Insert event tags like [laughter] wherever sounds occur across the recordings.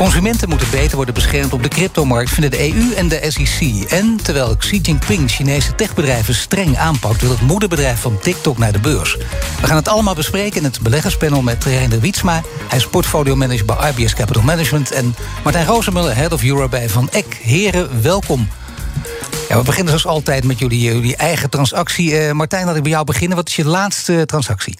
Consumenten moeten beter worden beschermd op de cryptomarkt, vinden de EU en de SEC. En terwijl Xi Jinping Chinese techbedrijven streng aanpakt, wil het moederbedrijf van TikTok naar de beurs. We gaan het allemaal bespreken in het beleggerspanel met Reinder Wietsma. Hij is portfolio manager bij RBS Capital Management. En Martijn Rozenmuller, head of Euro bij Van Eck. Heren, welkom. Ja, we beginnen zoals altijd met jullie, jullie eigen transactie. Uh, Martijn, laat ik bij jou beginnen. Wat is je laatste transactie?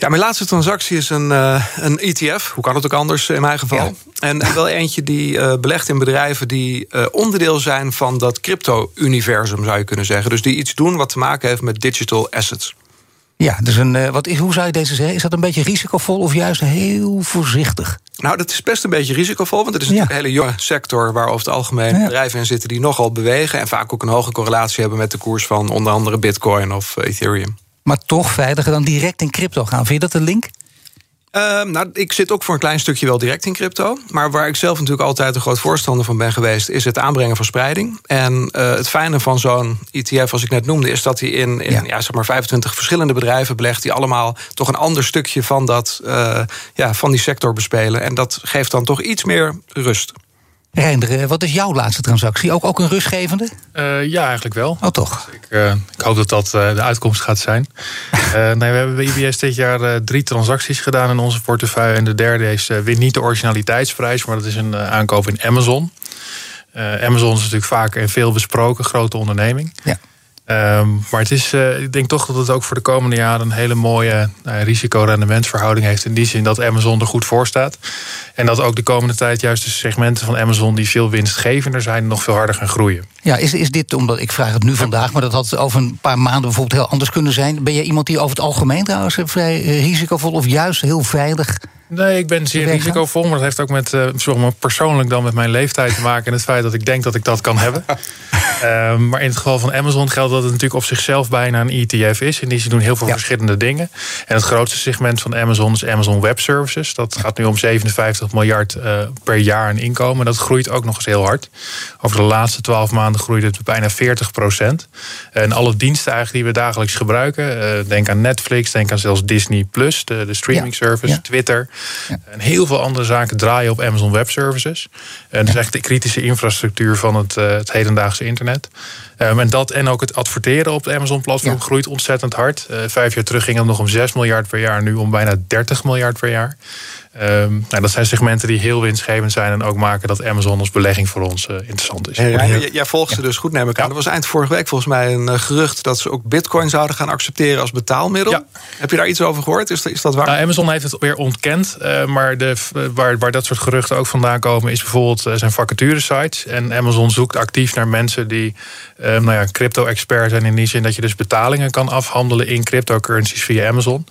Ja, mijn laatste transactie is een, uh, een ETF. Hoe kan het ook anders in mijn geval? Ja. En wel eentje die uh, belegt in bedrijven die uh, onderdeel zijn van dat crypto-universum, zou je kunnen zeggen. Dus die iets doen wat te maken heeft met digital assets. Ja, dus een, wat is, hoe zou je deze zeggen? Is dat een beetje risicovol of juist heel voorzichtig? Nou, dat is best een beetje risicovol, want het is natuurlijk een hele jonge sector waar over het algemeen ja. bedrijven in zitten die nogal bewegen en vaak ook een hoge correlatie hebben met de koers van onder andere Bitcoin of Ethereum maar toch veiliger dan direct in crypto gaan. Vind je dat een link? Uh, nou, ik zit ook voor een klein stukje wel direct in crypto. Maar waar ik zelf natuurlijk altijd een groot voorstander van ben geweest, is het aanbrengen van spreiding. En uh, het fijne van zo'n ETF, als ik net noemde, is dat hij in, in ja. ja. zeg maar 25 verschillende bedrijven belegt, die allemaal toch een ander stukje van, dat, uh, ja, van die sector bespelen. En dat geeft dan toch iets meer rust. Reinder, wat is jouw laatste transactie? Ook, ook een rustgevende? Uh, ja, eigenlijk wel. Oh, toch? Ik, uh, ik hoop dat dat uh, de uitkomst gaat zijn. [laughs] nee, we hebben bij IBS dit jaar drie transacties gedaan in onze portefeuille. En de derde is wint niet de originaliteitsprijs, maar dat is een aankoop in Amazon. Amazon is natuurlijk vaak en veel besproken, grote onderneming. Ja. Um, maar het is, uh, ik denk toch dat het ook voor de komende jaren een hele mooie uh, risico-rendementsverhouding heeft. In die zin dat Amazon er goed voor staat. En dat ook de komende tijd juist de segmenten van Amazon die veel winstgevender zijn, nog veel harder gaan groeien. Ja, is, is dit, omdat ik vraag het nu vandaag, maar dat had over een paar maanden bijvoorbeeld heel anders kunnen zijn. Ben jij iemand die over het algemeen trouwens vrij risicovol of juist heel veilig Nee, ik ben zeer risicovol, maar dat heeft ook met, uh, maar persoonlijk dan met mijn leeftijd te maken en het feit dat ik denk dat ik dat kan hebben. uh, [laughs] maar in het geval van Amazon geldt dat het natuurlijk op zichzelf bijna een ETF is. En die ze doen heel veel ja. verschillende dingen. En het grootste segment van Amazon is Amazon Web Services. Dat gaat nu om 57 miljard uh, per jaar aan inkomen. Dat groeit ook nog eens heel hard. Over de laatste 12 maanden groeide het bijna 40 procent. En alle diensten eigenlijk die we dagelijks gebruiken. denk aan Netflix, denk aan zelfs Disney Plus, de, de streaming ja. service, ja. Twitter. En heel veel andere zaken draaien op Amazon Web Services. En dat is echt de kritische infrastructuur van het, uh, het hedendaagse internet. Um, en dat en ook het adverteren op het Amazon-platform groeit ontzettend hard. Uh, vijf jaar terug ging het nog om 6 miljard per jaar, nu om bijna 30 miljard per jaar. Um, nou, dat zijn segmenten die heel winstgevend zijn en ook maken dat Amazon als belegging voor ons uh, interessant is. Hey, Rijn, jij volgt ze dus goed, neem ik aan. Ja. Er was eind vorige week volgens mij een uh, gerucht dat ze ook Bitcoin zouden gaan accepteren als betaalmiddel. Ja. Heb je daar iets over gehoord? Is, is dat waar? Nou, Amazon heeft het weer ontkend, uh, maar de, waar, waar dat soort geruchten ook vandaan komen, is bijvoorbeeld zijn vacaturesites. En Amazon zoekt actief naar mensen die nou ja, crypto-expert zijn in die zin dat je dus betalingen kan afhandelen in cryptocurrencies via Amazon.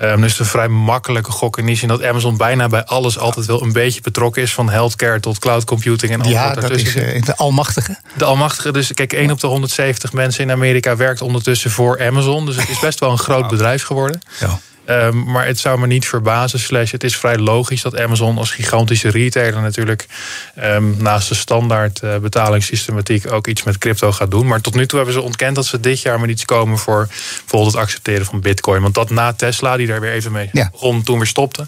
Um, dus het is een vrij makkelijke gok in die zin dat Amazon bijna bij alles altijd wel een beetje betrokken is. Van healthcare tot cloud computing en alles ja, dat is uh, de almachtige. De almachtige. Dus kijk, 1 op de 170 mensen in Amerika werkt ondertussen voor Amazon. Dus het is best wel een groot bedrijf geworden. Ja. Um, maar het zou me niet verbazen. Slash, het is vrij logisch dat Amazon als gigantische retailer natuurlijk um, naast de standaard uh, betalingssystematiek ook iets met crypto gaat doen. Maar tot nu toe hebben ze ontkend dat ze dit jaar maar iets komen voor bijvoorbeeld het accepteren van Bitcoin. Want dat na Tesla, die daar weer even mee ja. begon, toen weer stopte,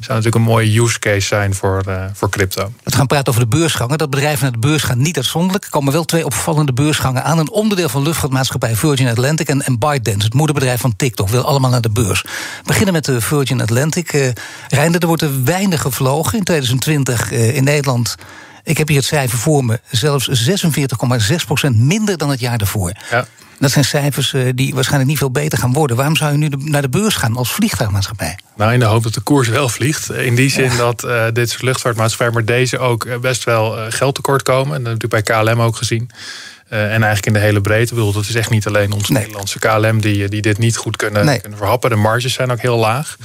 zou natuurlijk een mooie use case zijn voor, uh, voor crypto. We gaan praten over de beursgangen. Dat bedrijven naar de beurs gaan niet uitzonderlijk. Er komen wel twee opvallende beursgangen aan. Een onderdeel van luchtvaartmaatschappij Virgin Atlantic en, en ByteDance, het moederbedrijf van TikTok, wil allemaal naar de beurs. We beginnen met de Virgin Atlantic. Uh, Reinder, er wordt er weinig gevlogen in 2020 uh, in Nederland. Ik heb hier het cijfer voor me. Zelfs 46,6% minder dan het jaar daarvoor. Ja. Dat zijn cijfers uh, die waarschijnlijk niet veel beter gaan worden. Waarom zou je nu naar de beurs gaan als vliegtuigmaatschappij? Nou, in de hoop dat de koers wel vliegt. In die zin ja. dat uh, dit soort luchtvaartmaatschappijen, maar deze ook best wel geld tekort komen. En dat heb ik bij KLM ook gezien. Uh, en eigenlijk in de hele breedte. Bedoel, dat is echt niet alleen onze nee. Nederlandse KLM die, die dit niet goed kunnen, nee. kunnen verhappen. De marges zijn ook heel laag.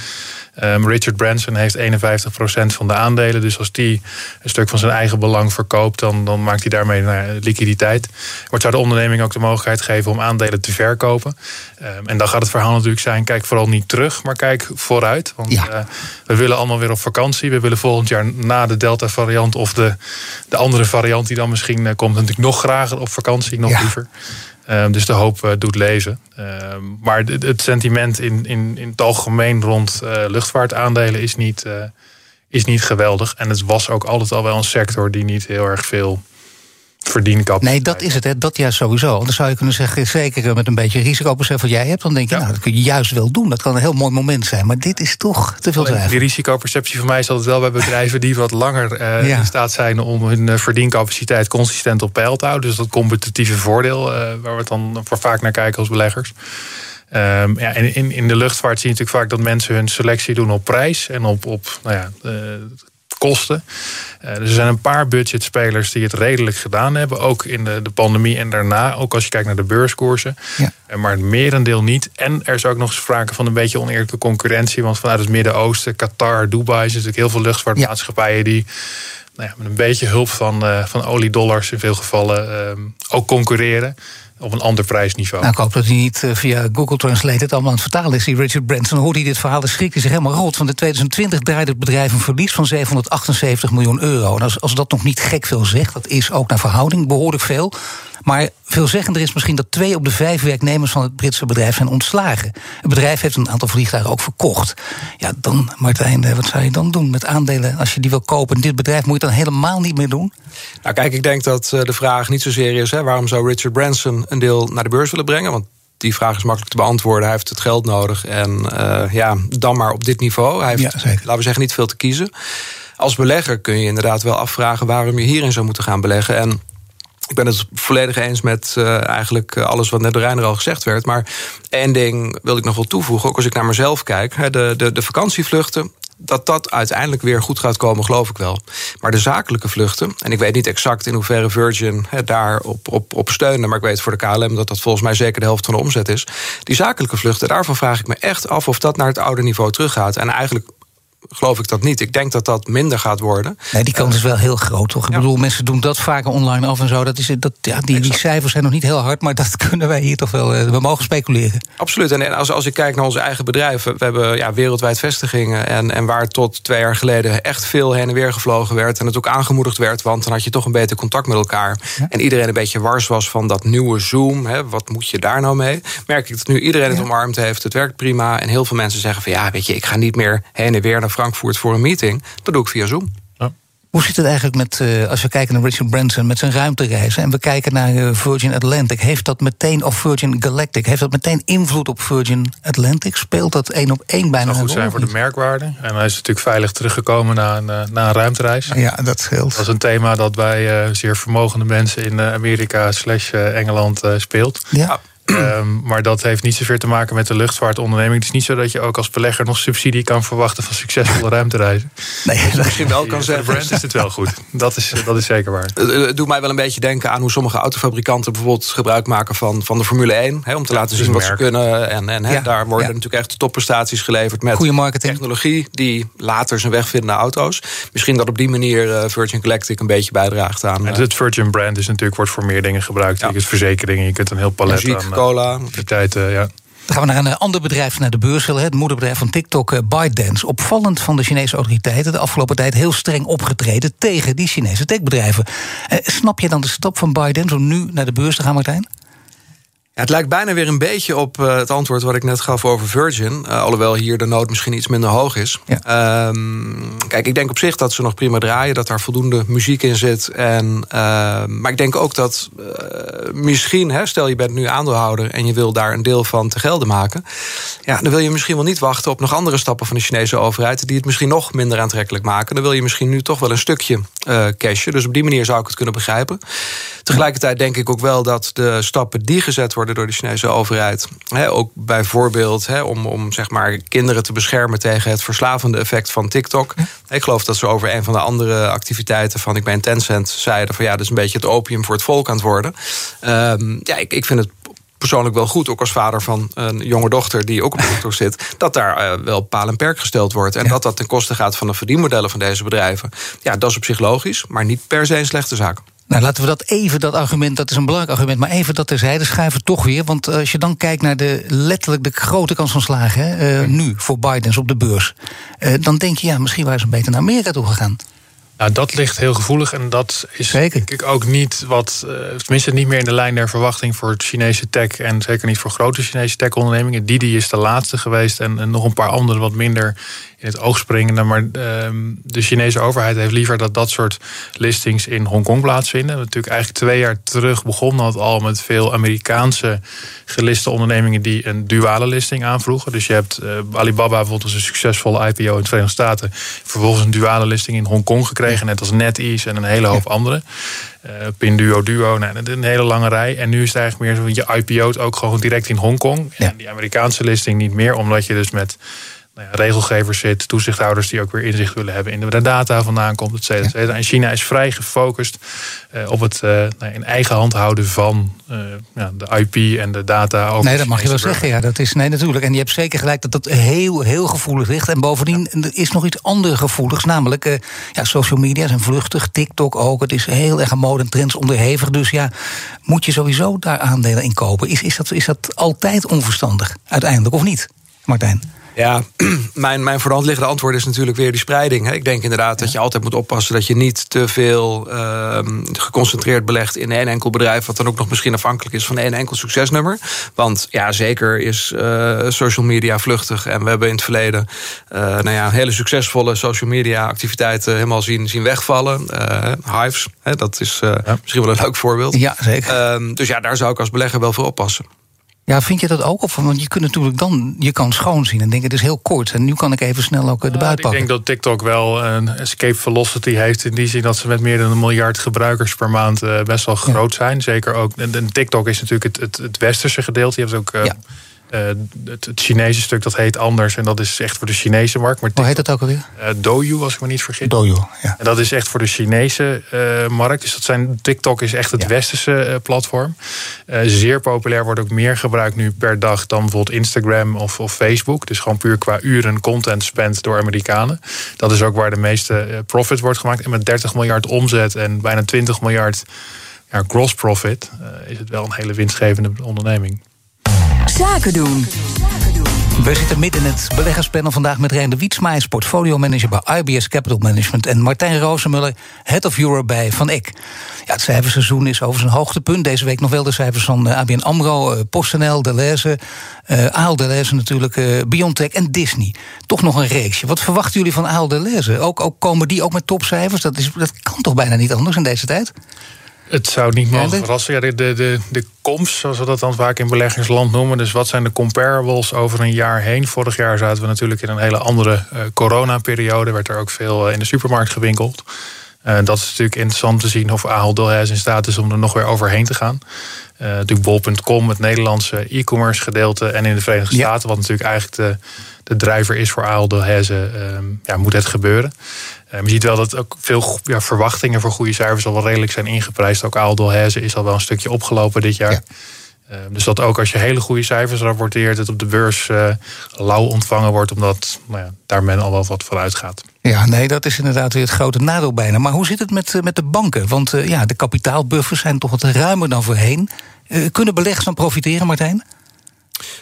Ehm, Richard Branson heeft 51% van de aandelen. Dus als die een stuk van zijn eigen belang verkoopt, dan, dan maakt hij daarmee naar liquiditeit. Wordt zou de onderneming ook de mogelijkheid geven om aandelen te verkopen. Ehm, en dan gaat het verhaal natuurlijk zijn: kijk vooral niet terug, maar kijk vooruit. Want ja. Eh, we willen allemaal weer op vakantie. We willen volgend jaar na de Delta-variant of de, de andere variant die dan misschien uh, komt, natuurlijk nog graag op vakantie, nog liever. Ehm, dus de hoop uh, doet lezen. Ehm, maar het sentiment in, in, in het algemeen rond uh, luchtvaartaandelen is niet, uh, is niet geweldig. En het was ook altijd al wel een sector die niet heel erg veel Nee, dat is het. Hè. Dat juist sowieso. Dan zou je kunnen zeggen, zeker met een beetje risicobesef wat jij hebt... dan denk je, nou, dat kun je juist wel doen. Dat kan een heel mooi moment zijn. Maar dit is toch te veel drijven. Die risicoperceptie van mij is altijd wel bij bedrijven... die wat langer [laughs] uh, in staat zijn om hun eh, verdiencapaciteit... consistent op peil te houden. Dus dat competitieve voordeel, uh, waar we dan voor vaak naar kijken als beleggers. Um, ja, en in, in de luchtvaart zie je natuurlijk vaak dat mensen hun selectie doen op prijs en op, op nou ja, kosten. Uh, er zijn een paar budgetspelers die het redelijk gedaan hebben. Ook in de, de pandemie en daarna. Ook als je kijkt naar de beurskoersen. Ja. Uh, maar het merendeel niet. En er is ook nog sprake van een beetje oneerlijke concurrentie. Want vanuit het Midden-Oosten, Qatar, Dubai... zijn natuurlijk heel veel luchtvaartmaatschappijen... die nou ja, met een beetje hulp van, uh, van oliedollars in veel gevallen ehm, ook concurreren op een ander prijsniveau. Nou, ik hoop dat hij niet eh, via Google Translate het allemaal aan het vertalen is. Die Richard Branson hoorde hij dit verhaal, dan schrikt hij zich helemaal rot. Want in 2020 draaide het bedrijf een verlies van 778 miljoen euro. En als, als dat nog niet gek veel zegt, dat is ook naar verhouding behoorlijk veel. Maar veelzeggender is misschien dat twee op de vijf werknemers van het Britse bedrijf zijn ontslagen. Het bedrijf heeft een aantal vliegtuigen ook verkocht. Ja, dan, Martijn, eh, wat zou je dan doen met aandelen als je die wil kopen? Dit bedrijf moet je dan helemaal niet meer doen? Nou, kijk, ik denk dat eh, de vraag niet zozeer is: hè, waarom zou Richard Branson een deel naar de beurs willen brengen? Want die vraag is makkelijk te beantwoorden. Hij heeft het geld nodig en uh, ja, dan maar op dit niveau. Hij heeft, laten we zeggen, niet veel te kiezen. Als belegger kun je inderdaad wel afvragen waarom je hierin zou moeten gaan beleggen. En ik ben het volledig eens met uh, eigenlijk alles wat net door Reiner al gezegd werd. Maar één ding wil ik nog wel toevoegen. Ook als ik naar mezelf kijk. De, de, de vakantievluchten dat dat uiteindelijk weer goed gaat komen, geloof ik wel. Maar de zakelijke vluchten, en ik weet niet exact in hoeverre Virgin he, daar op, op, op steunde, maar ik weet voor de KLM dat dat volgens mij zeker de helft van de omzet is. Die zakelijke vluchten, daarvan vraag ik me echt af of dat naar het oude niveau teruggaat. En eigenlijk geloof ik dat niet. Ik denk dat dat minder gaat worden. Nee, die kans is wel heel groot, toch? Ik bedoel, mensen doen dat vaker online af en zo. Dat is, dat, ja, die, die cijfers zijn nog niet heel hard, maar dat [laughs] kunnen wij hier toch wel... Eh, we mogen speculeren. Absoluut. En als, als ik kijk naar onze eigen bedrijven... we hebben ja, wereldwijd vestigingen... En, en waar tot twee jaar geleden echt veel heen en weer gevlogen werd... en het ook aangemoedigd werd, want dan had je toch een beter contact met elkaar... en iedereen een beetje wars was van dat nieuwe Zoom. Hè, wat moet je daar nou mee? Merk ik dat nu iedereen het omarmd heeft. Het werkt prima. En heel veel mensen zeggen van... ja, weet je, ik ga niet meer heen en weer naar Frankfurt voor een meeting, dat doe ik via Zoom. Hoe zit het eigenlijk met, uh, als we kijken naar Richard Branson met zijn ruimtereizen en we kijken naar uh, Virgin Atlantic, heeft dat meteen, of Virgin Galactic, heeft dat meteen invloed op Virgin Atlantic? Speelt dat één op één bijna? Dat goed zijn voor de merkwaarde. En hij is natuurlijk veilig teruggekomen na een, uh, na een ruimtereis. Ja, dat scheelt. Dat is een thema dat bij zeer vermogende mensen in Amerika slash Engeland speelt. Ja. Um, maar dat heeft niet zoveel te maken met de luchtvaartonderneming. Het is niet zo dat je ook als belegger nog subsidie kan verwachten van succesvolle ruimtereizen. Nee, dat misschien wel kan zeggen. brand is het wel goed. Dat is, dat is zeker waar. Het doet mij wel een beetje denken aan hoe sommige autofabrikanten bijvoorbeeld gebruik maken van, van de Formule 1. Hè, om te laten zien wat ze kunnen. En, en hè, daar worden natuurlijk echt topprestaties geleverd met Goede marketing. technologie die later zijn weg vindt naar auto's. Misschien dat op die manier uh, Virgin Galactic een beetje bijdraagt aan. Uh, het Virgin brand is natuurlijk wordt voor meer dingen gebruikt. Je kunt verzekeringen, je kunt een heel palet aan cola. tijd, uh, ja. Dan gaan we naar een eh, ander bedrijf, naar de beurs. Het moederbedrijf van TikTok, uh, ByteDance. Opvallend van de Chinese autoriteiten de afgelopen tijd heel streng opgetreden tegen die Chinese techbedrijven. Uh, snap je dan de stap van ByteDance om nu naar de beurs te gaan, Martijn? Het lijkt bijna weer een beetje op uh, het antwoord wat ik net gaf over Virgin. Uh, alhoewel hier de nood misschien iets minder hoog is. Ja. Um, kijk, ik denk op zich dat ze nog prima draaien. Dat daar voldoende muziek in zit. En, uh, maar ik denk ook dat eh, misschien, hè, stel je bent nu aandeelhouder... en je wil daar een deel van te gelden maken... Ja, dan wil je misschien wel niet wachten op nog andere stappen van de Chinese overheid... die het misschien nog minder aantrekkelijk maken. Dan wil je misschien nu toch wel een stukje cashen. Dus op die manier zou ik het kunnen begrijpen. Tegelijkertijd denk ik ook wel dat de stappen die gezet worden door de Chinese overheid. Ook bijvoorbeeld om, om zeg maar kinderen te beschermen tegen het verslavende effect van TikTok. Ik geloof dat ze over een van de andere activiteiten van ik ben Tencent zeiden van ja, dat is een beetje het opium voor het volk aan het worden. Um, ja, ik, ik vind het persoonlijk wel goed, ook als vader van een jonge dochter die ook op [laughs] TikTok zit, dat daar wel paal en perk gesteld wordt. En dat dat ten koste gaat van de verdienmodellen van deze bedrijven. Ja, dat is op zich logisch, maar niet per se een slechte zaak. Nou, laten we dat even, dat argument, dat is een belangrijk argument, maar even dat terzijde schuiven toch weer. Want als je dan kijkt naar de letterlijk de grote kans van slagen, hè, nu voor Bidens op de beurs, dan denk je, ja, misschien waren ze beter naar Amerika toe gegaan. Nou, dat ligt heel gevoelig en dat is zeker. denk ik ook niet wat, uh, tenminste niet meer in de lijn der verwachting voor het Chinese tech en zeker niet voor grote Chinese tech-ondernemingen. Didi is de laatste geweest en, en nog een paar andere wat minder in het oog springende. Maar ehm, de Chinese overheid heeft liever dat dat soort listings in Hongkong plaatsvinden. Natuurlijk eigenlijk twee jaar terug begon dat al met veel Amerikaanse geliste ondernemingen die een duale listing aanvroegen. Dus je hebt uh, Alibaba bijvoorbeeld als een succesvolle IPO in de Verenigde Staten. Vervolgens een duale listing in Hongkong gekregen, net als NetEase en een hele hoop andere. Uh, Pinduo, Duo, nou, een hele lange rij. En nu is het eigenlijk meer zo, je IPO't ook gewoon direct in Hongkong. En die Amerikaanse listing niet meer, omdat je dus met nou ja, regelgevers zit, toezichthouders die ook weer inzicht willen hebben in de data vandaan komt, et cetera, et cetera. En China is vrij gefocust uh, op het uh, nou, in eigen hand houden van uh, ja, de IP en de data. Over nee, dat mag je wel zeggen. Ja, dat is nee, natuurlijk. En je hebt zeker gelijk dat dat heel, heel gevoelig ligt. En bovendien er is nog iets anders gevoeligs, namelijk ja, social media zijn vluchtig, TikTok ook. Het is heel erg een mode en trends onderhevig. Dus ja, moet je sowieso daar aandelen in kopen? Is, is, dat, is dat altijd onverstandig uiteindelijk of niet, Martijn? Ja, [clears throat] mijn, mijn voor de hand liggende antwoord is natuurlijk weer die spreiding. Ik denk inderdaad dat je altijd moet oppassen dat je niet te veel uh, geconcentreerd belegt in één enkel bedrijf, wat dan ook nog misschien afhankelijk is van één enkel succesnummer. Want ja, zeker is uh, social media vluchtig. En we hebben in het verleden uh, nou ja, hele succesvolle social media activiteiten helemaal zien, zien wegvallen. Hives, hè, dat is misschien wel een leuk voorbeeld. Ja, zeker. Ehm, dus ja, daar zou ik als belegger wel voor oppassen. Ja, vind je dat ook? Of, want je kunt natuurlijk dan je kan schoon zien en denken, het is heel kort. En nu kan ik even snel ook eh, de buiten pakken. Ik denk dat TikTok wel een escape velocity heeft. In die zin dat ze met meer dan een miljard gebruikers per maand eh, best wel groot zijn. Zeker ook. En TikTok is natuurlijk het, het, het westerse gedeelte. Je hebt ook. Uh, ja het, het, Chinese stuk dat heet anders en dat is echt voor de Chinese markt. Maar Hoe heet dat ook alweer? Uh, Douyu, als ik me niet vergis. Douyu, ja. En dat is echt voor de Chinese uh, markt. Dus dat zijn, TikTok is echt het westerse platform. zeer populair, wordt ook meer gebruikt nu per dag dan bijvoorbeeld Instagram of, of Facebook. Dus gewoon puur qua uren content spend door Amerikanen. Dat is ook waar de meeste profit wordt gemaakt. En met 30 miljard omzet en bijna 20 miljard ja, gross profit is het wel een hele winstgevende onderneming. Zaken doen. We zitten midden in het beleggerspanel vandaag met Rijn de Wietsma, portfolio manager bij IBS Capital Management. En Martijn Roosemuller, head of Europe bij Van Eck. Ja, het cijferseizoen is over zijn hoogtepunt. Deze week nog wel de cijfers van eh, ABN AMRO, eh, PostNL, Deleuze, uh, Aal Deleuze natuurlijk, uh, Biontech en Disney. Toch nog een reeksje. Wat verwachten jullie van Aal Deleuze? Ook, ook komen die ook met topcijfers? Dat, is, dat kan toch bijna niet anders in deze tijd? Het zou niet mogen verrassen. Ja, de, de, de, de komst, zoals we dat dan vaak in beleggingsland noemen. Dus wat zijn de comparables over een jaar heen? Vorig jaar zaten we natuurlijk in een hele andere uh, coronaperiode. Werd er ook veel uh, in de supermarkt gewinkeld. Uh, dat is natuurlijk interessant te zien of Ahold Delhaize in staat is om er nog weer overheen te gaan. Uh, natuurlijk bol.com, het Nederlandse e-commerce gedeelte. En in de Verenigde Staten, wat natuurlijk eigenlijk de, de drijver is voor Ahold Delhaize, uh, ja, moet het gebeuren. Uh, je ziet wel dat ook veel ja, verwachtingen voor goede cijfers al wel redelijk zijn ingeprijsd. Ook Ahold Delhaize is al wel een stukje opgelopen dit jaar. Uh, dus dat ook als je hele goede cijfers rapporteert, het op de beurs uh, lauw ontvangen wordt, omdat nou ja, daar men al wel wat voor uitgaat. Ja, nee, dat is inderdaad weer het grote nadeel bijna. Maar hoe zit het met, met de banken? Want ja, de kapitaalbuffers zijn toch wat ruimer dan voorheen. kunnen beleggers dan profiteren, Martijn?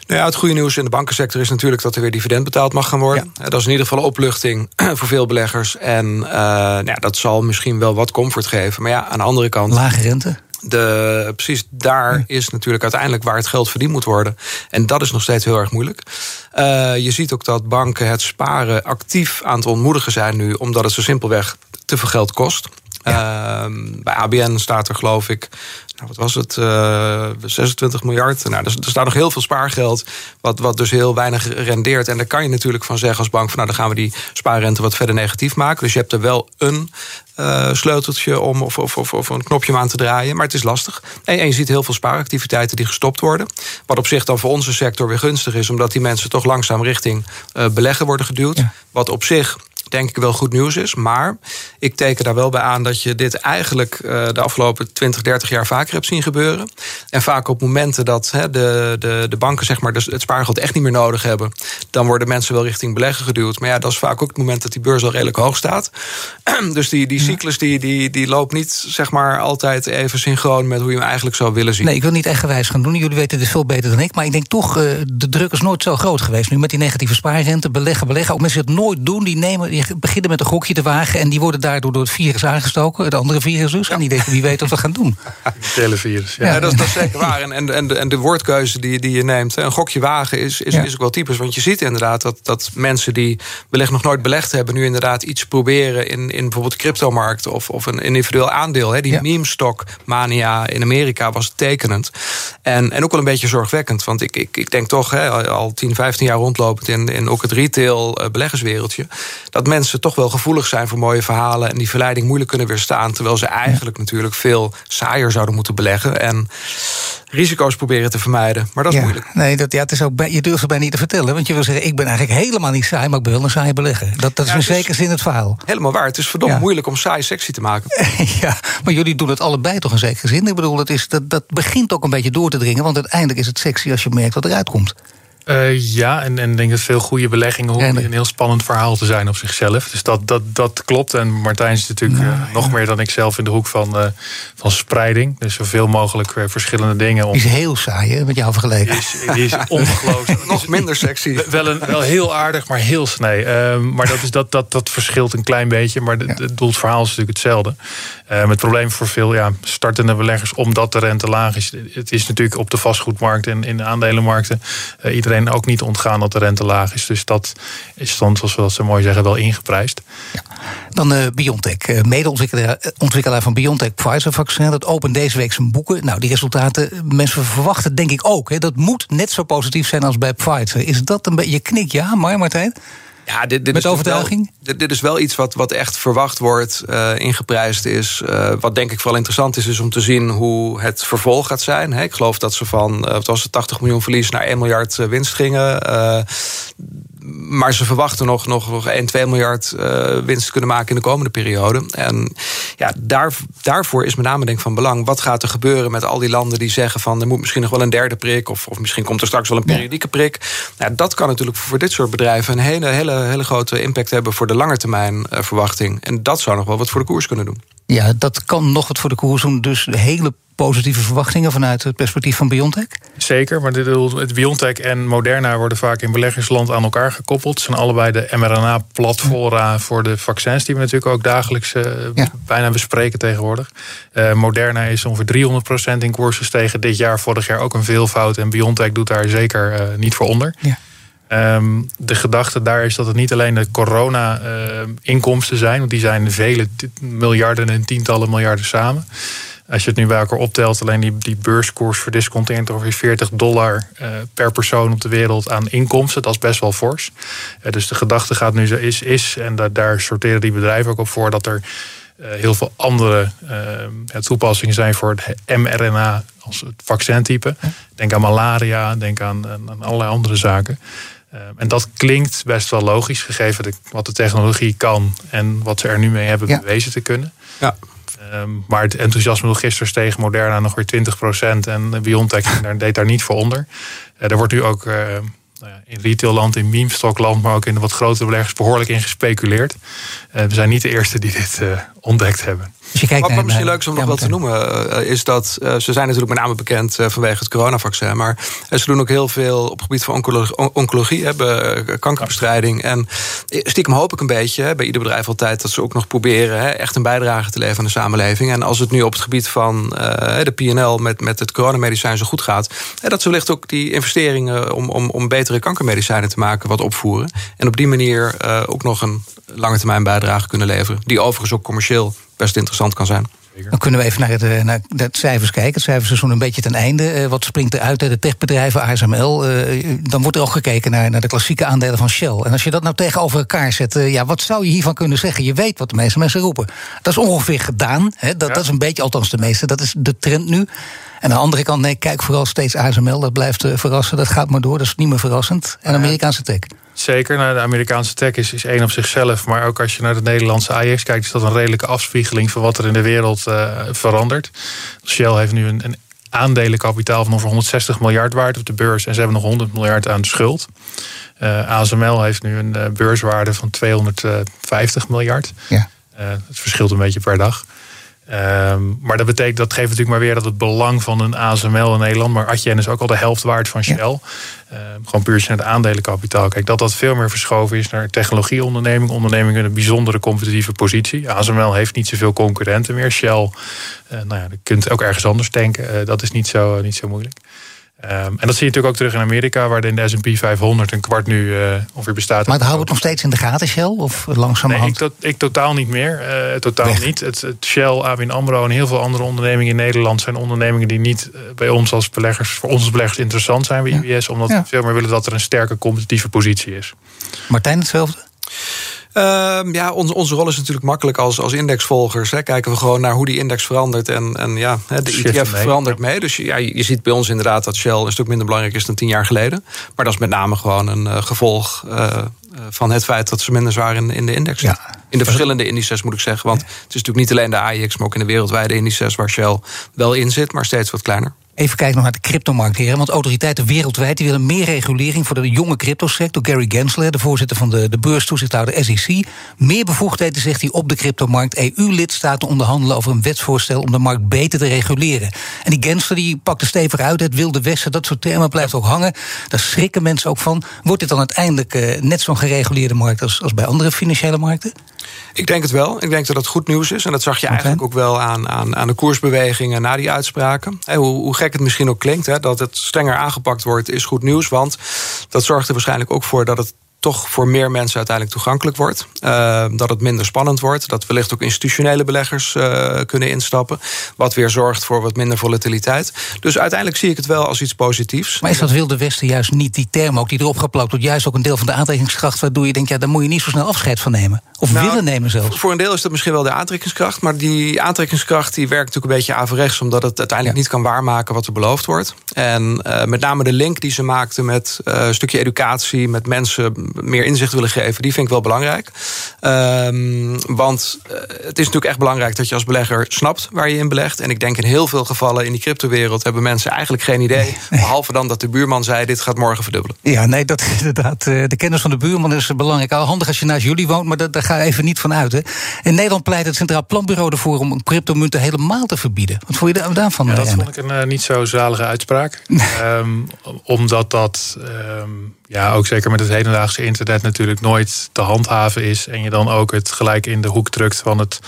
Nou ja, het goede nieuws in de bankensector is natuurlijk dat er weer dividend betaald mag gaan worden. Dat is in ieder geval een opluchting [clears throat] voor veel beleggers. En uh, nou ja, dat zal misschien wel wat comfort geven. Maar ja, aan de andere kant. Lage rente. De, precies daar is natuurlijk uiteindelijk waar het geld verdiend moet worden. En dat is nog steeds heel erg moeilijk. Uh, je ziet ook dat banken het sparen actief aan het ontmoedigen zijn nu, omdat het zo simpelweg te veel geld kost. Ja. Uh, bij ABN staat er geloof ik nou, wat was het, uh, eh, 26 miljard. Nou, er, er, staat nog heel veel spaargeld, wat, wat dus heel weinig rendeert. En daar kan je natuurlijk van zeggen als bank... van nou, dan gaan we die spaarrente wat verder negatief maken. Dus je hebt er wel een uh, sleuteltje om of, of, of, of, een knopje om aan te draaien. Maar het is lastig. En, en, je ziet heel veel spaaractiviteiten die gestopt worden. Wat op zich dan voor onze sector weer gunstig is... omdat die mensen toch langzaam richting uh, beleggen worden geduwd. Wat op zich denk ik wel goed nieuws is. Maar ik teken daar wel bij aan dat je dit eigenlijk eh, de afgelopen 20, 30 jaar vaker hebt zien gebeuren. En vaak op momenten dat de, de, de banken zeg maar, dus het spaargeld echt niet meer nodig hebben, dan worden mensen wel richting beleggen geduwd. Maar ja, dat is vaak ook het moment dat die beurs al redelijk hoog staat. [clears throat] dus die, die cyclus die, die, die loopt niet zeg maar, altijd even synchroon met hoe je hem eigenlijk zou willen zien. Nee, ik wil niet echt gewijs gaan doen. Jullie weten dit veel beter dan ik. Maar ik denk toch, uh, de druk is nooit zo groot geweest. Nu met die negatieve spaarrente, beleggen, beleggen. Ook mensen die het nooit doen, die, nemen, die beginnen met een gokje te wagen. En die worden daardoor door het virus aangestoken. Het andere virus dus. En die denken, wie weet wat we gaan doen. [laughs] Het televirus. Ja, ja dat, is, dat, is, zeker waar. En, en, en, de, en de woordkeuze die, die je neemt. Een gokje wagen is, is, is ook wel typisch. Want je ziet inderdaad dat, dat mensen die wellicht nog nooit belegd hebben... nu inderdaad iets proberen in, in bijvoorbeeld de cryptomarkt... of, of een individueel aandeel. Hè. Die ja. meme-stock mania in Amerika was tekenend. En, en ook wel een beetje zorgwekkend. Want ik, ik, ik denk toch, hè, al 10, 15 jaar rondlopend... in, in ook het retail eh, beleggerswereldje... dat mensen toch wel gevoelig zijn voor mooie verhalen... en die verleiding moeilijk kunnen weerstaan... terwijl ze eigenlijk natuurlijk veel saaier zouden moeten beleggen... en risico's proberen te vermijden. Maar dat is moeilijk. Nee, dat, ja, het is ook bij, je durft het bij niet te vertellen. Want je wil zeggen, ik ben eigenlijk helemaal niet saai... maar ik ben wel een saai belegger. Dat, dat is in zekere zin het verhaal. Helemaal waar. Het is verdomd moeilijk om saai sexy te maken. [laughs] ja, maar jullie doen het allebei toch in zekere zin. Ik bedoel, dat, is, dat, dat begint ook een beetje door te dringen... want uiteindelijk is het sexy als je merkt wat eruit komt. Uh, ja, en, en ik denk dat veel goede beleggingen hoeven een heel spannend verhaal te zijn op zichzelf. Dus dat, dat, dat klopt. En Martijn is natuurlijk uh, nog meer dan ik zelf in de hoek van, uh, van spreiding. Dus zoveel mogelijk verschillende dingen. Om... Die is heel saai, hè, met jou vergeleken. Die is, die is [laughs] ongelooflijk. nog minder sexy. Wel, een, wel heel aardig, maar heel snee. Ehm, maar dat, is, dat, dat, dat verschilt een klein beetje. Maar het ja. doel, het verhaal is natuurlijk hetzelfde. Um, het probleem voor veel ja, startende beleggers, omdat de rente laag is. Het is natuurlijk op de vastgoedmarkt en in de aandelenmarkten. iedereen ook niet ontgaan dat de rente laag is. Dus dat is dan, zoals we dat zo mooi zeggen, wel ingeprijsd. Dan uh, BioNTech, uh, medeontwikkelaar van BioNTech Pfizer-vaccin. Dat opent deze week zijn boeken. Nou, die resultaten, mensen verwachten denk ik ook. Hè, dat moet net zo positief zijn als bij Pfizer. Is dat een beetje, je knik ja, maar Martijn? Ja, dit, dit Met is overtuiging? Wel, dit, dit, is wel iets wat, wat echt verwacht wordt, uh, ingeprijsd is. Uh, wat denk ik wel interessant is, is om te zien hoe het vervolg gaat zijn. ik geloof dat ze van, uh, wat was het, 80 miljoen verlies naar 1 miljard winst gingen maar ze verwachten nog, nog, nog 1, 2 miljard uh, winst kunnen maken in de komende periode. En ja, daar, daarvoor is met name denk ik van belang. Wat gaat er gebeuren met al die landen die zeggen van er moet misschien nog wel een derde prik. Of, of misschien komt er straks wel een periodieke prik. Nou, dat kan natuurlijk voor dit soort bedrijven een hele, hele, hele grote impact hebben voor de langetermijn uh, verwachting. En dat zou nog wel wat voor de koers kunnen doen. Ja, dat kan nog wat voor de koers doen. Dus hele positieve verwachtingen vanuit het perspectief van BioNTech? Zeker, maar het BioNTech en Moderna worden vaak in beleggersland aan elkaar gekoppeld. Het zijn allebei de mRNA-platfora voor de vaccins die we natuurlijk ook dagelijks uh, ja. bijna bespreken tegenwoordig. Uh, Moderna is ongeveer 300% in koers gestegen dit jaar, vorig jaar ook een veelvoud. En BioNTech doet daar zeker uh, niet voor onder. Ja. Um, de gedachte daar is dat het niet alleen de corona-inkomsten zijn, want die zijn vele miljarden en tientallen miljarden samen. Als je het nu bij elkaar optelt, alleen die, die beurskoers verdisconteerd ongeveer 40 dollar uh, per persoon op de wereld aan inkomsten. Dat is best wel fors. Uh, dus de gedachte gaat nu zo is, is en da daar sorteren die bedrijven ook op voor dat er heel veel andere toepassingen zijn voor het mRNA als het vaccintype. Denk aan malaria, denk aan, aan allerlei andere zaken. En dat klinkt best wel logisch, gegeven de, wat de technologie kan en wat ze er nu mee hebben ja. bewezen te kunnen. Ja. Um, maar het enthousiasme gisteren steeg Moderna nog weer 20% en BioNTech [laughs] deed daar niet voor onder. Uh, er wordt nu ook uh, nou ja, in retailland, in meme-stockland, maar ook in de wat grotere beleggers behoorlijk in gespeculeerd. Uh, we zijn niet de eerste die dit ontdekt hebben. Dus wat, wat misschien leuk is om nog wel te noemen, uh, is dat uh, ze zijn natuurlijk met name bekend uh, vanwege het coronavaccin. Maar ze doen ook heel veel op het gebied van oncologie, oncologie hebben, kankerbestrijding. En stiekem hoop ik een beetje bij ieder bedrijf altijd dat ze ook nog proberen hè, echt een bijdrage te leveren aan de samenleving. En als het nu op het gebied van de PNL met, met het coronamedicijn zo goed gaat, dat ze wellicht ook die investeringen om, om, om betere kankermedicijnen te maken wat opvoeren. En op die manier ook nog een lange termijn bijdrage kunnen leveren. Die overigens ook commercieel best interessant kan zijn. Dan kunnen we even naar, het, eh, naar de cijfers kijken. Het cijferseizoen een beetje ten einde. Uh, wat springt er uit? De techbedrijven, ASML. Uh, dan wordt er ook gekeken naar, naar de klassieke aandelen van Shell. En als je dat nou tegenover elkaar zet, uh, ja, wat zou je hiervan kunnen zeggen? Je weet wat de meeste mensen roepen. Dat is ongeveer gedaan. Hè? Dat, ja. dat is een beetje, althans de meeste. Dat is de trend nu. En aan de andere kant, nee, kijk vooral steeds ASML. Dat blijft verrassen. Dat gaat maar door. Dat is niet meer verrassend. En Amerikaanse tech. Zeker. Nou, de Amerikaanse tech is, is één op zichzelf. Maar ook als je naar de Nederlandse AX kijkt, is dat een redelijke afspiegeling van wat er in de wereld uh, verandert. Shell heeft nu een, een aandelenkapitaal van ongeveer 160 miljard waard op de beurs. En ze hebben nog 100 miljard aan de schuld. Uh, ASML heeft nu een beurswaarde van 250 miljard. Ja. het verschilt een beetje per dag. Ehm, maar dat betekent, dat geeft natuurlijk maar weer dat het belang van een ASML in Nederland, maar Adyen is ook al de helft waard van Shell. Ja. Ehm, gewoon puur naar het aandelenkapitaal. Kijk, dat dat veel meer verschoven is naar technologieonderneming, ondernemingen in een bijzondere competitieve positie. ASML heeft niet zoveel concurrenten meer. Shell, uh, nou ja, je kunt ook ergens anders denken. Uh, dat is niet zo, niet zo moeilijk. Um, en dat zie je natuurlijk ook terug in Amerika, waar de in de S&P 500 een kwart nu uh, ongeveer bestaat. Maar houden we het nog steeds in de gaten, Shell? Of langzamerhand? Nee, ik, ik totaal niet meer. Uh, totaal niet. Het, het, Shell, ABN AMRO en heel veel andere ondernemingen in Nederland... zijn ondernemingen die niet uh, bij ons als beleggers... voor ons als beleggers interessant zijn bij IBS. Omdat ja. we veel meer willen dat er een sterke competitieve positie is. Martijn, hetzelfde? Uh, ja, onze, onze rol is natuurlijk makkelijk als, als indexvolgers. Hè. Kijken we gewoon naar hoe die index verandert. En, en ja, de ETF mee. verandert mee. Dus ja, je ziet bij ons inderdaad dat Shell een stuk minder belangrijk is dan tien jaar geleden. Maar dat is met name gewoon een uh, gevolg uh, van het feit dat ze minder zwaar in, in de index zitten. Ja. In de verschillende indices moet ik zeggen. Want het is natuurlijk niet alleen de AIX, maar ook in de wereldwijde indices waar Shell wel in zit, maar steeds wat kleiner. Even kijken nog naar de cryptomarkt, heren. Want autoriteiten wereldwijd die willen meer regulering voor de jonge cryptosector. Gary Gensler, de voorzitter van de, de beurstoezichthouder SEC. Meer bevoegdheden, zegt hij, op de cryptomarkt. EU-lidstaten onderhandelen over een wetsvoorstel om de markt beter te reguleren. En die Gensler die pakt er stevig uit. Het wilde westen, dat soort termen blijft ook hangen. Daar schrikken mensen ook van. Wordt dit dan uiteindelijk uh, net zo'n gereguleerde markt als, als bij andere financiële markten? Ik denk het wel. Ik denk dat het goed nieuws is. En dat zag je eigenlijk ook wel aan, aan, aan de koersbewegingen na die uitspraken. hoe, hoe gek het misschien ook klinkt, hè, dat het strenger aangepakt wordt, is goed nieuws. Want dat zorgt er waarschijnlijk ook voor dat het toch voor meer mensen uiteindelijk toegankelijk wordt. Uh, dat het minder spannend wordt. Dat wellicht ook institutionele beleggers uh, kunnen instappen. Wat weer zorgt voor wat minder volatiliteit. Dus uiteindelijk zie ik het wel als iets positiefs. Maar is dat Wilde Westen juist niet die term ook die erop geplakt wordt? Juist ook een deel van de aantrekkingskracht waardoor je denkt... ja, daar moet je niet zo snel afscheid van nemen. Of nou, willen nemen zelfs. Voor een deel is dat misschien wel de aantrekkingskracht. Maar die aantrekkingskracht die werkt natuurlijk een beetje averechts... omdat het uiteindelijk ja. niet kan waarmaken wat er beloofd wordt. En uh, met name de link die ze maakten met een stukje educatie... met mensen meer inzicht willen geven, die vind ik wel belangrijk. Um, want uh, het is natuurlijk echt belangrijk dat je als belegger snapt waar je in belegt. En ik denk in heel veel gevallen in die cryptowereld hebben mensen eigenlijk geen idee. Nee, [laughs] nee. Behalve dan dat de buurman zei: dit gaat morgen verdubbelen. Ja, nee, dat is [laughs] inderdaad. Uh, de kennis van de buurman is belangrijk. Al handig als je naast jullie woont, maar dat, daar ga je even niet van uit. Hè. In Nederland pleit het Centraal Planbureau ervoor om cryptomunten helemaal te verbieden. Wat vond je daarvan? Ja, dat vond ik een uh, niet zo zalige uitspraak. um, [laughs] omdat dat. Um, ja, ook zeker met het hedendaagse internet natuurlijk nooit te handhaven is. En je dan ook het gelijk in de hoek drukt van het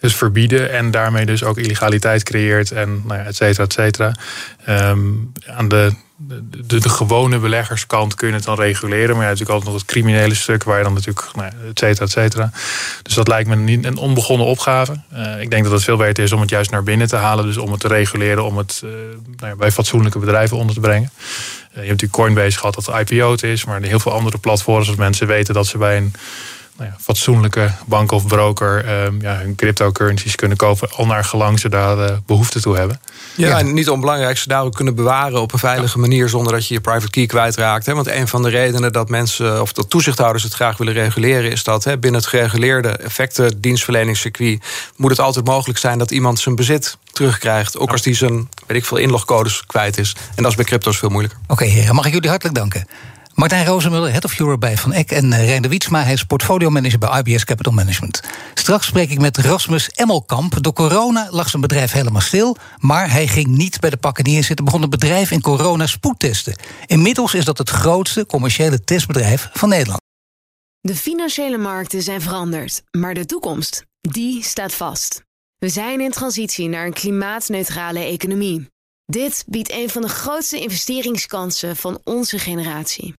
dus verbieden. En daarmee dus ook illegaliteit creëert en nou ja, et cetera, et cetera. Um, aan de, de, gewone beleggerskant kun je het dan reguleren. Maar hebt natuurlijk altijd nog het criminele stuk waar je dan natuurlijk, nou, et cetera, et cetera. Dus dat lijkt me niet een onbegonnen opgave. Uh, ik denk dat het veel beter is om het juist naar binnen te halen. Dus om het te reguleren, om het uh, nou ja, bij fatsoenlijke bedrijven onder te brengen. Je hebt natuurlijk Coinbase gehad dat IPO'd is, maar heel veel andere platforms, als mensen weten dat ze bij een nou ja, fatsoenlijke bank of broker um, ja, hun cryptocurrencies kunnen kopen, al naar gelang ze daar uh, behoefte toe hebben. Ja, ja, en niet onbelangrijk, ze daar ook kunnen bewaren op een veilige ja. manier zonder dat je je private key kwijtraakt. Hè? Want een van de redenen dat mensen of dat toezichthouders het graag willen reguleren, is dat hè, binnen het gereguleerde effecten dienstverleningscircuit moet het altijd mogelijk zijn dat iemand zijn bezit terugkrijgt. Ook als die zijn, weet ik veel, inlogcodes kwijt is. En dat is bij crypto's veel moeilijker. Oké, okay, heren, mag ik jullie hartelijk danken. Martijn Rozenmuller, Head of Europe bij Van Eck... en uh, Rein de Wietsma, hij is portfolio-manager bij IBS Capital Management. Straks spreek ik met Rasmus Emmelkamp. Door corona lag zijn bedrijf helemaal stil... maar hij ging niet bij de pakken neerzitten... begon het bedrijf in corona spoedtesten. Inmiddels is dat het grootste commerciële testbedrijf van Nederland. De financiële markten zijn veranderd, maar de toekomst, die staat vast. We zijn in transitie naar een klimaatneutrale economie. Dit biedt een van de grootste investeringskansen van onze generatie.